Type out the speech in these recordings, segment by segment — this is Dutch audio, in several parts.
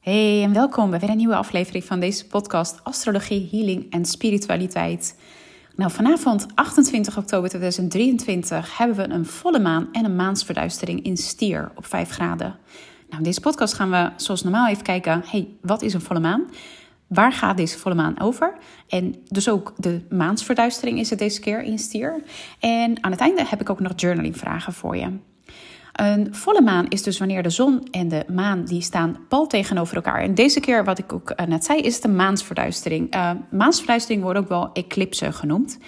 Hey en welkom bij weer een nieuwe aflevering van deze podcast Astrologie, Healing en Spiritualiteit. Nou, vanavond 28 oktober 2023 hebben we een volle maan en een maansverduistering in stier op 5 graden. Nou, in deze podcast gaan we zoals normaal even kijken, hey, wat is een volle maan? Waar gaat deze volle maan over? En dus ook de maansverduistering is het deze keer in stier. En aan het einde heb ik ook nog journaling vragen voor je. Een volle maan is dus wanneer de zon en de maan die staan pal tegenover elkaar. En deze keer, wat ik ook eh, net zei, is de maansverduistering. Uh, maansverduistering wordt ook wel eclipse genoemd.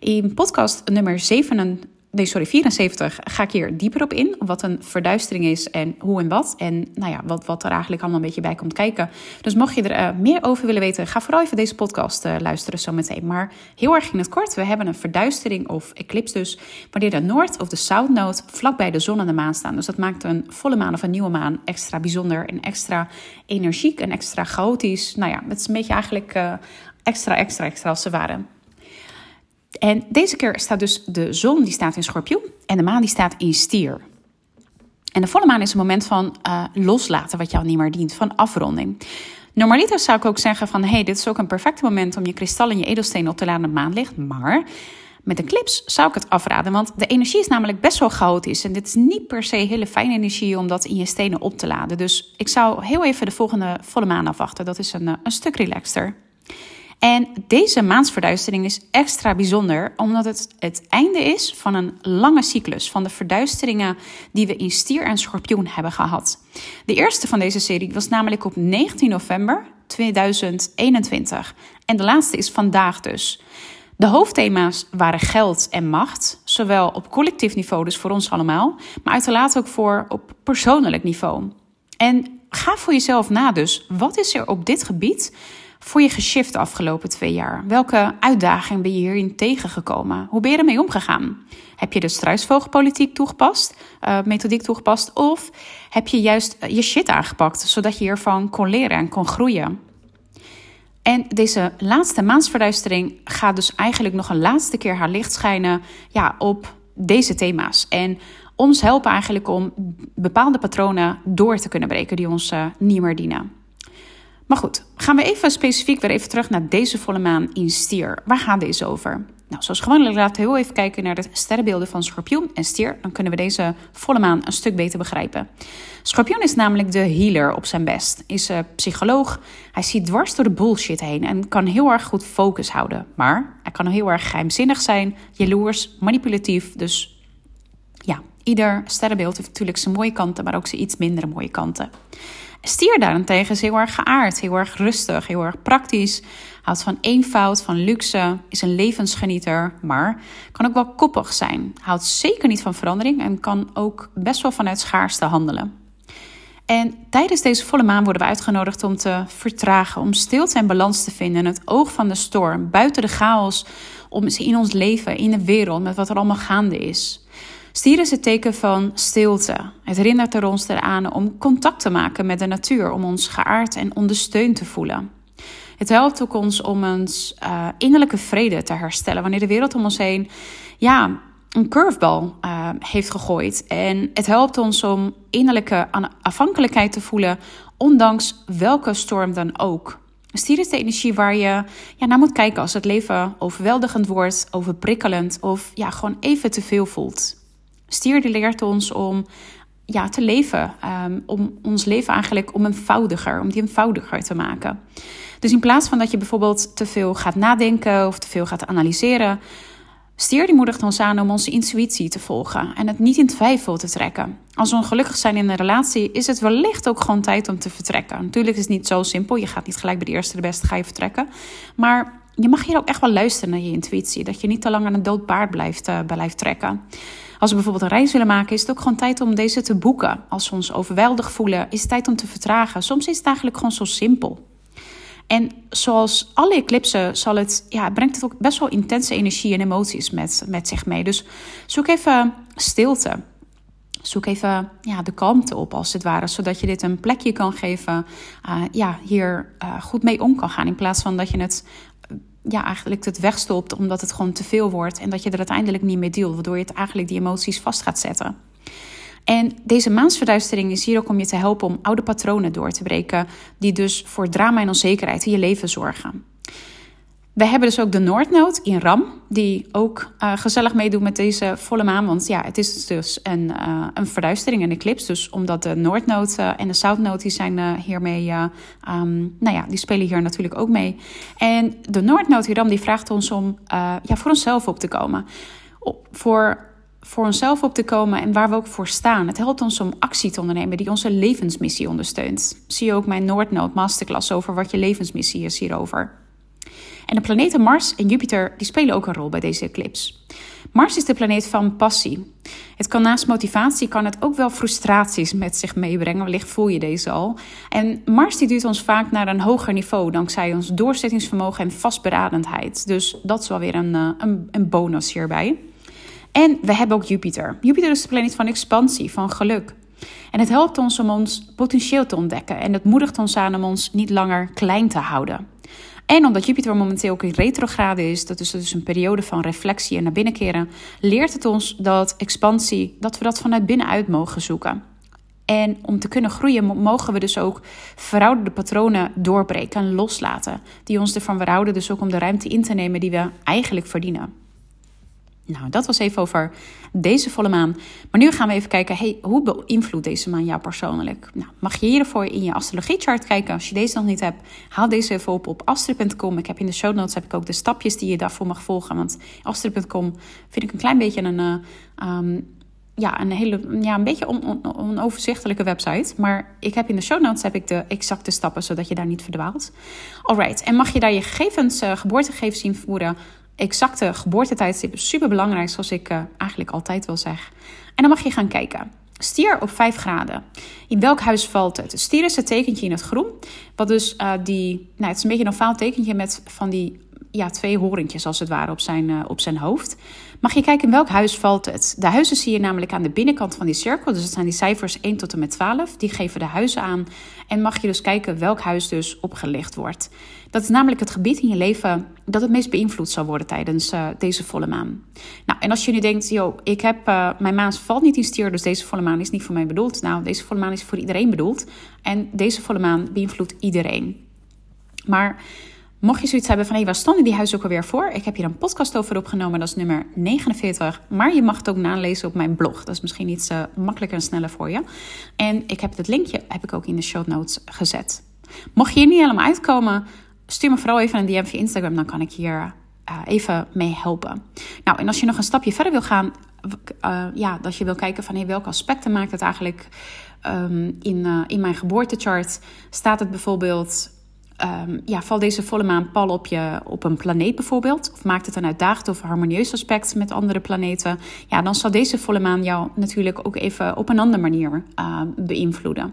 In podcast nummer 7, nee, sorry, 74 ga ik hier dieper op in. Wat een verduistering is en hoe en wat. En nou ja, wat, wat er eigenlijk allemaal een beetje bij komt kijken. Dus mocht je er uh, meer over willen weten, ga vooral even deze podcast uh, luisteren zometeen. Maar heel erg in het kort, we hebben een verduistering of eclipse dus. Wanneer de Noord- of de South-node vlakbij de zon en de maan staan. Dus dat maakt een volle maan of een nieuwe maan extra bijzonder en extra energiek en extra chaotisch. Nou ja, het is een beetje eigenlijk uh, extra, extra, extra als ze waren. En deze keer staat dus de zon die staat in schorpioen en de maan die staat in stier. En de volle maan is een moment van uh, loslaten wat jou niet meer dient, van afronding. Normaliter zou ik ook zeggen van, hey, dit is ook een perfect moment om je kristal en je edelstenen op te laden op maanlicht. Maar met een clips zou ik het afraden, want de energie is namelijk best wel chaotisch. En dit is niet per se hele fijne energie om dat in je stenen op te laden. Dus ik zou heel even de volgende volle maan afwachten. Dat is een, een stuk relaxter. En deze maansverduistering is extra bijzonder omdat het het einde is van een lange cyclus van de verduisteringen die we in stier en schorpioen hebben gehad. De eerste van deze serie was namelijk op 19 november 2021 en de laatste is vandaag dus. De hoofdthema's waren geld en macht, zowel op collectief niveau, dus voor ons allemaal, maar uiteraard ook voor op persoonlijk niveau. En ga voor jezelf na dus, wat is er op dit gebied voor je geshift de afgelopen twee jaar? Welke uitdaging ben je hierin tegengekomen? Hoe ben je ermee omgegaan? Heb je de struisvogelpolitiek toegepast, uh, methodiek toegepast? Of heb je juist je shit aangepakt, zodat je hiervan kon leren en kon groeien? En deze laatste maansverduistering gaat dus eigenlijk nog een laatste keer haar licht schijnen ja, op deze thema's. En ons helpen eigenlijk om bepaalde patronen door te kunnen breken die ons uh, niet meer dienen. Maar goed, gaan we even specifiek weer even terug naar deze volle maan in stier. Waar gaat deze over? Nou, zoals gewoonlijk laten heel even kijken naar de sterrenbeelden van schorpioen en stier. Dan kunnen we deze volle maan een stuk beter begrijpen. Schorpioen is namelijk de healer op zijn best. Is een psycholoog. Hij ziet dwars door de bullshit heen en kan heel erg goed focus houden. Maar hij kan heel erg geheimzinnig zijn, jaloers, manipulatief. Dus ieder sterrenbeeld heeft natuurlijk zijn mooie kanten, maar ook zijn iets minder mooie kanten. Stier daarentegen is heel erg geaard, heel erg rustig, heel erg praktisch. Houdt van eenvoud, van luxe, is een levensgenieter, maar kan ook wel koppig zijn. Houdt zeker niet van verandering en kan ook best wel vanuit schaarste handelen. En tijdens deze volle maan worden we uitgenodigd om te vertragen, om stilte en balans te vinden in het oog van de storm, buiten de chaos, om in ons leven, in de wereld, met wat er allemaal gaande is. Stier is het teken van stilte. Het herinnert er ons eraan om contact te maken met de natuur, om ons geaard en ondersteund te voelen. Het helpt ook ons om ons uh, innerlijke vrede te herstellen wanneer de wereld om ons heen ja, een curveball uh, heeft gegooid. En het helpt ons om innerlijke afhankelijkheid te voelen, ondanks welke storm dan ook. Stier is de energie waar je ja, naar moet kijken als het leven overweldigend wordt, overprikkelend of ja, gewoon even te veel voelt. Stier die leert ons om ja, te leven. Um, om ons leven eigenlijk om eenvoudiger, om die eenvoudiger te maken. Dus in plaats van dat je bijvoorbeeld te veel gaat nadenken of te veel gaat analyseren, stier die moedigt ons aan om onze intuïtie te volgen en het niet in twijfel te trekken. Als we ongelukkig zijn in een relatie, is het wellicht ook gewoon tijd om te vertrekken. Natuurlijk is het niet zo simpel. Je gaat niet gelijk bij de eerste de beste ga je vertrekken. Maar je mag hier ook echt wel luisteren naar je intuïtie. Dat je niet te lang aan een dood paard blijft, uh, blijft trekken. Als we bijvoorbeeld een reis willen maken, is het ook gewoon tijd om deze te boeken. Als we ons overweldigd voelen, is het tijd om te vertragen. Soms is het eigenlijk gewoon zo simpel. En zoals alle eclipsen zal het, ja, brengt het ook best wel intense energie en emoties met, met zich mee. Dus zoek even stilte. Zoek even ja, de kalmte op, als het ware, zodat je dit een plekje kan geven. Uh, ja, hier uh, goed mee om kan gaan. In plaats van dat je het ja, eigenlijk het wegstopt omdat het gewoon te veel wordt en dat je er uiteindelijk niet mee deelt, waardoor je het eigenlijk die emoties vast gaat zetten. En deze maansverduistering is hier ook om je te helpen om oude patronen door te breken, die dus voor drama en onzekerheid in je leven zorgen. We hebben dus ook de Noordnood in Ram, die ook uh, gezellig meedoet met deze volle maan. Want ja, het is dus een, uh, een verduistering, een eclipse. Dus omdat de Noordnood uh, en de Zuidnood, die zijn hiermee, um, nou ja, die spelen hier natuurlijk ook mee. En de Noordnood in Ram, die vraagt ons om ja, voor onszelf op te komen. voor voor onszelf op te komen en waar we ook voor staan. Het helpt ons om actie te ondernemen die onze levensmissie ondersteunt. Zie je ook mijn Noordnood masterclass over wat je levensmissie is hierover. En de planeten Mars en Jupiter die spelen ook een rol bij deze eclipse. Mars is de planeet van passie. Het kan naast motivatie kan het ook wel frustraties met zich meebrengen. Wellicht voel je deze al. En Mars die duwt ons vaak naar een hoger niveau dankzij ons doorzettingsvermogen en vastberadenheid. Dus dat is wel weer een, eh, een, een bonus hierbij. En we hebben ook Jupiter. Jupiter is de planeet van expansie, van geluk. En het helpt ons om ons potentieel te ontdekken en het moedigt ons aan om ons niet langer klein te houden. En omdat Jupiter momenteel ook in retrograde is, dat is dus een periode van reflectie en naar binnen keren, leert het ons dat expansie, dat we dat vanuit binnenuit mogen zoeken. En om te kunnen groeien mogen we dus ook verouderde patronen doorbreken en loslaten. Die ons ervan weerhouden dus ook om de ruimte in te nemen die we eigenlijk verdienen. Nou, dat was even over deze volle maan. Maar nu gaan we even kijken, hey, hoe beïnvloedt deze maan jou persoonlijk? Nou, mag je hiervoor in je astrologiechart kijken. Als je deze nog niet hebt, haal deze even op op astro.com. Ik heb in de show notes heb ik ook de stapjes die je daarvoor mag volgen. Want astro.com vind ik een klein beetje een... Uh, ja, een hele, ja, een beetje on, onoverzichtelijke website. Maar ik heb in de show notes heb ik de exacte stappen, zodat je daar niet verdwaalt. Alright, en mag je daar je gegevens, uh, geboortegegevens invoeren? Exacte geboortetijdstip is super belangrijk, zoals ik uh, eigenlijk altijd wel zeg. En dan mag je gaan kijken. Stier op 5 graden. In welk huis valt het? Stier is het tekentje in het groen. Wat dus uh, die. Nou, het is een beetje een ovaal tekentje met van die ja, twee horentjes als het ware op zijn, uh, op zijn hoofd. Mag je kijken in welk huis valt het? De huizen zie je namelijk aan de binnenkant van die cirkel. Dus dat zijn die cijfers 1 tot en met 12. Die geven de huizen aan. En mag je dus kijken welk huis dus opgelicht wordt. Dat is namelijk het gebied in je leven dat het meest beïnvloed zal worden tijdens uh, deze volle maan. Nou, en als je nu denkt, joh, ik heb, uh, mijn maan valt niet in stier, dus deze volle maan is niet voor mij bedoeld. Nou, deze volle maan is voor iedereen bedoeld. En deze volle maan beïnvloedt iedereen. Maar Mocht je zoiets hebben van, hé, hey, waar stonden die ook alweer voor? Ik heb hier een podcast over opgenomen, dat is nummer 49. Maar je mag het ook nalezen op mijn blog. Dat is misschien iets uh, makkelijker en sneller voor je. En ik heb het linkje heb ik ook in de show notes gezet. Mocht je hier niet helemaal uitkomen, stuur me vooral even een DM via Instagram. Dan kan ik hier uh, even mee helpen. Nou, en als je nog een stapje verder wil gaan, uh, ja, dat je wil kijken van hey, welke aspecten maakt het eigenlijk um, in, in mijn geboortechart, staat het bijvoorbeeld um, ja, valt deze volle maan pal op, je, op een planeet bijvoorbeeld, of maakt het een uitdagend of harmonieus aspect met andere planeten, ja, dan zal deze volle maan jou natuurlijk ook even op een andere manier uh, beïnvloeden.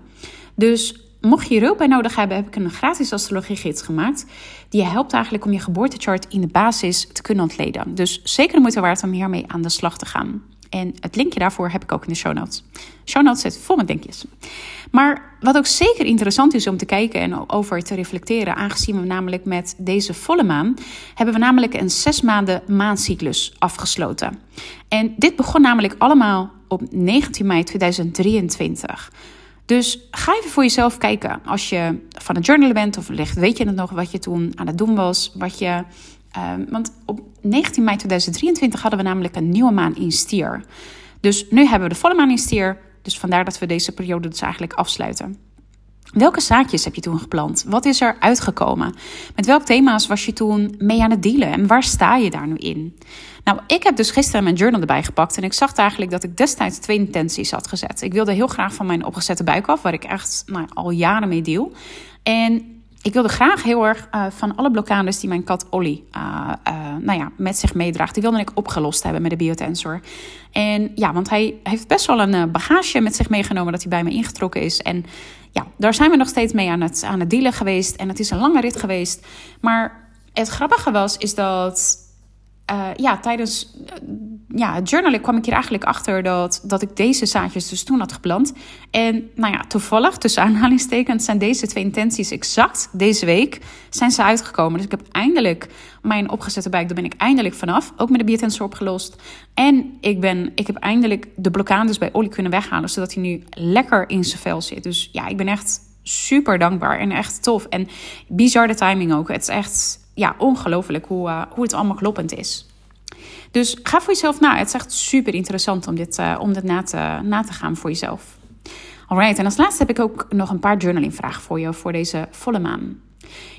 Dus mocht je hier hulp bij nodig hebben, heb ik een gratis astrologiegids gemaakt. Die je helpt eigenlijk om je geboortechart in de basis te kunnen ontleden. Dus zeker de moeite waard om hiermee aan de slag te gaan. En het linkje daarvoor heb ik ook in de show notes. Show notes zit vol met linkjes. Maar wat ook zeker interessant is om te kijken en over te reflecteren, aangezien we namelijk met deze volle maan, hebben we namelijk een zes maanden maancyclus afgesloten. En dit begon namelijk allemaal op 19 mei 2023. Dus ga even voor jezelf kijken. Als je van het journalen bent of wellicht weet je het nog wat je toen aan het doen was, wat je Um, want op 19 mei 2023 hadden we namelijk een nieuwe maan in stier. Dus nu hebben we de volle maan in stier. Dus vandaar dat we deze periode dus eigenlijk afsluiten. Welke zaakjes heb je toen gepland? Wat is er uitgekomen? Met welke thema's was je toen mee aan het dealen? En waar sta je daar nu in? Nou, ik heb dus gisteren mijn journal erbij gepakt. En ik zag eigenlijk dat ik destijds twee intenties had gezet. Ik wilde heel graag van mijn opgezette buik af, waar ik echt nou, al jaren mee deel. En ik wilde graag heel erg uh, van alle blokkades die mijn kat Olly uh, uh, nou ja, met zich meedraagt, die wilde ik opgelost hebben met de biotensor. En ja, want hij heeft best wel een bagage met zich meegenomen dat hij bij me ingetrokken is. En ja, daar zijn we nog steeds mee aan het, aan het dealen geweest. En het is een lange rit geweest. Maar het grappige was, is dat ja, tijdens ja, journaling kwam ik hier eigenlijk achter dat, dat ik deze zaadjes dus toen had geplant. En nou ja, toevallig, tussen aanhalingstekens, zijn deze twee intenties exact deze week zijn ze uitgekomen. Dus ik heb eindelijk mijn opgezette buik, daar ben ik eindelijk vanaf. Ook met de biotensor opgelost. En ik, ben, ik heb eindelijk de blokkades bij Olly kunnen weghalen, zodat hij nu lekker in zijn vel zit. Dus ja, ik ben echt super dankbaar en echt tof. En bizar de timing ook. Het is echt ja, ongelooflijk hoe, uh, hoe het allemaal kloppend is. Dus ga voor jezelf na. Het is echt super interessant om dit, uh, om dit na, te, na te gaan voor jezelf. Alright, en als laatste heb ik ook nog een paar journaling vragen voor je voor deze volle maan.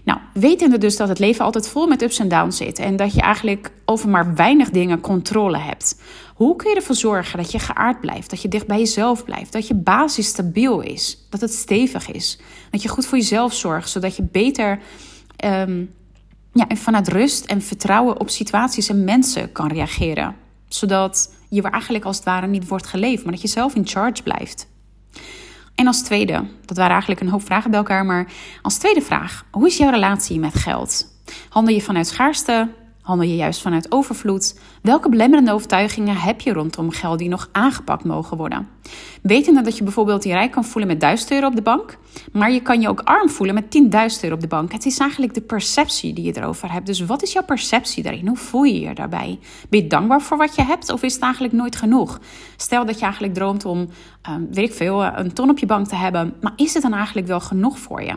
Nou, wetende dus dat het leven altijd vol met ups en downs zit en dat je eigenlijk over maar weinig dingen controle hebt. Hoe kun je ervoor zorgen dat je geaard blijft, dat je dicht bij jezelf blijft, dat je basis stabiel is, dat het stevig is, dat je goed voor jezelf zorgt, zodat je beter um, ja, en vanuit rust en vertrouwen op situaties en mensen kan reageren. Zodat je eigenlijk als het ware niet wordt geleefd, maar dat je zelf in charge blijft. En als tweede, dat waren eigenlijk een hoop vragen bij elkaar, maar als tweede vraag, hoe is jouw relatie met geld? Handel je vanuit schaarste? Handel je juist vanuit overvloed? Welke belemmerende overtuigingen heb je rondom geld die nog aangepakt mogen worden? Wetende dat je bijvoorbeeld je rijk kan voelen met 1000 euro op de bank, maar je kan je ook arm voelen met 10.000 euro op de bank. Het is eigenlijk de perceptie die je erover hebt. Dus wat is jouw perceptie daarin? Hoe voel je je daarbij? Ben je dankbaar voor wat je hebt of is het eigenlijk nooit genoeg? Stel dat je eigenlijk droomt om, um, weet ik veel, een ton op je bank te hebben, maar is het dan eigenlijk wel genoeg voor je?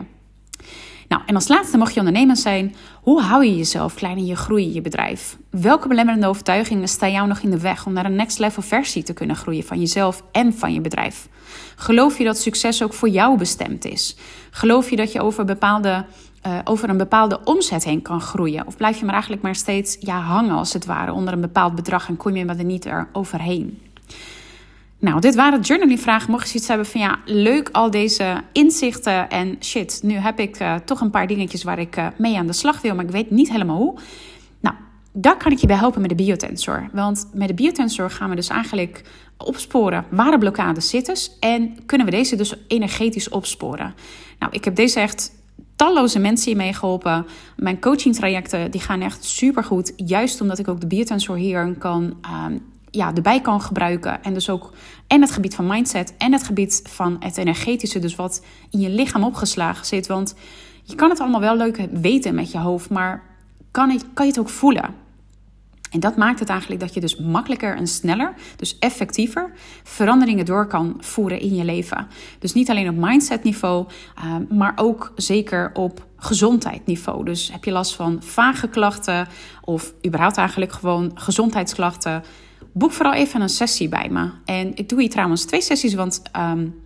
Nou, en als laatste mag je ondernemer zijn. Hoe hou je jezelf klein in je groei in je bedrijf? Welke belemmerende overtuigingen staan jou nog in de weg om naar een next level versie te kunnen groeien van jezelf en van je bedrijf? Geloof je dat succes ook voor jou bestemd is? Geloof je dat je over, bepaalde, uh, over een bepaalde omzet heen kan groeien? Of blijf je maar eigenlijk maar steeds ja, hangen als het ware onder een bepaald bedrag en kom je maar er niet er overheen? Nou, dit waren journaling vragen. Mocht je iets hebben van ja, leuk al deze inzichten en shit, nu heb ik uh, toch een paar dingetjes waar ik uh, mee aan de slag wil, maar ik weet niet helemaal hoe. Nou, daar kan ik je bij helpen met de biotensor. Want met de biotensor gaan we dus eigenlijk opsporen waar de blokkades zitten en kunnen we deze dus energetisch opsporen. Nou, ik heb deze echt talloze mensen hiermee geholpen. Mijn coaching trajecten die gaan echt super goed. Juist omdat ik ook de biotensor hier kan uh, ja, erbij kan gebruiken. En dus ook en het gebied van mindset en het gebied van het energetische, dus wat in je lichaam opgeslagen zit. Want je kan het allemaal wel leuk weten met je hoofd, maar kan, kan je het ook voelen? En dat maakt het eigenlijk dat je dus makkelijker en sneller, dus effectiever, veranderingen door kan voeren in je leven. Dus niet alleen op mindset niveau, uh, maar ook zeker op gezondheidsniveau. Dus heb je last van vage klachten of überhaupt eigenlijk gewoon gezondheidsklachten, boek vooral even een sessie bij me. En ik doe hier trouwens twee sessies, want um,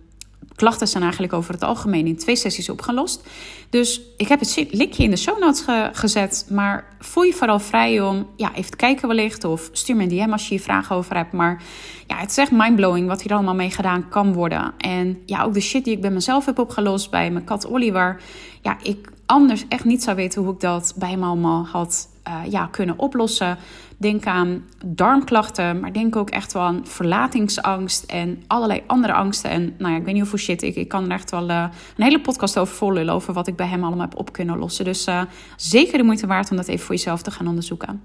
klachten zijn eigenlijk over het algemeen in twee sessies opgelost. Dus ik heb het linkje in de show notes gezet. Maar voel je vooral vrij om ja, even te kijken wellicht. Of stuur me een DM als je hier vragen over hebt. Maar ja, het is echt mindblowing wat hier allemaal mee gedaan kan worden. En ja, ook de shit die ik bij mezelf heb opgelost bij mijn kat Oliver. Ja, ik anders echt niet zou weten hoe ik dat bij allemaal had uh, ja, kunnen oplossen. Denk aan darmklachten, maar denk ook echt wel aan verlatingsangst en allerlei andere angsten. En nou ja, ik weet niet hoeveel shit ik. Ik kan er echt wel uh, een hele podcast over volullen. Over wat ik bij hem allemaal heb op kunnen lossen. Dus uh, zeker de moeite waard om dat even voor jezelf te gaan onderzoeken.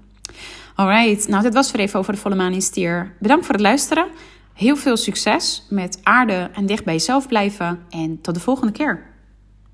Alright, nou dit was weer even over de volle maan in stier. Bedankt voor het luisteren. Heel veel succes met aarde en dicht bij jezelf blijven. En tot de volgende keer.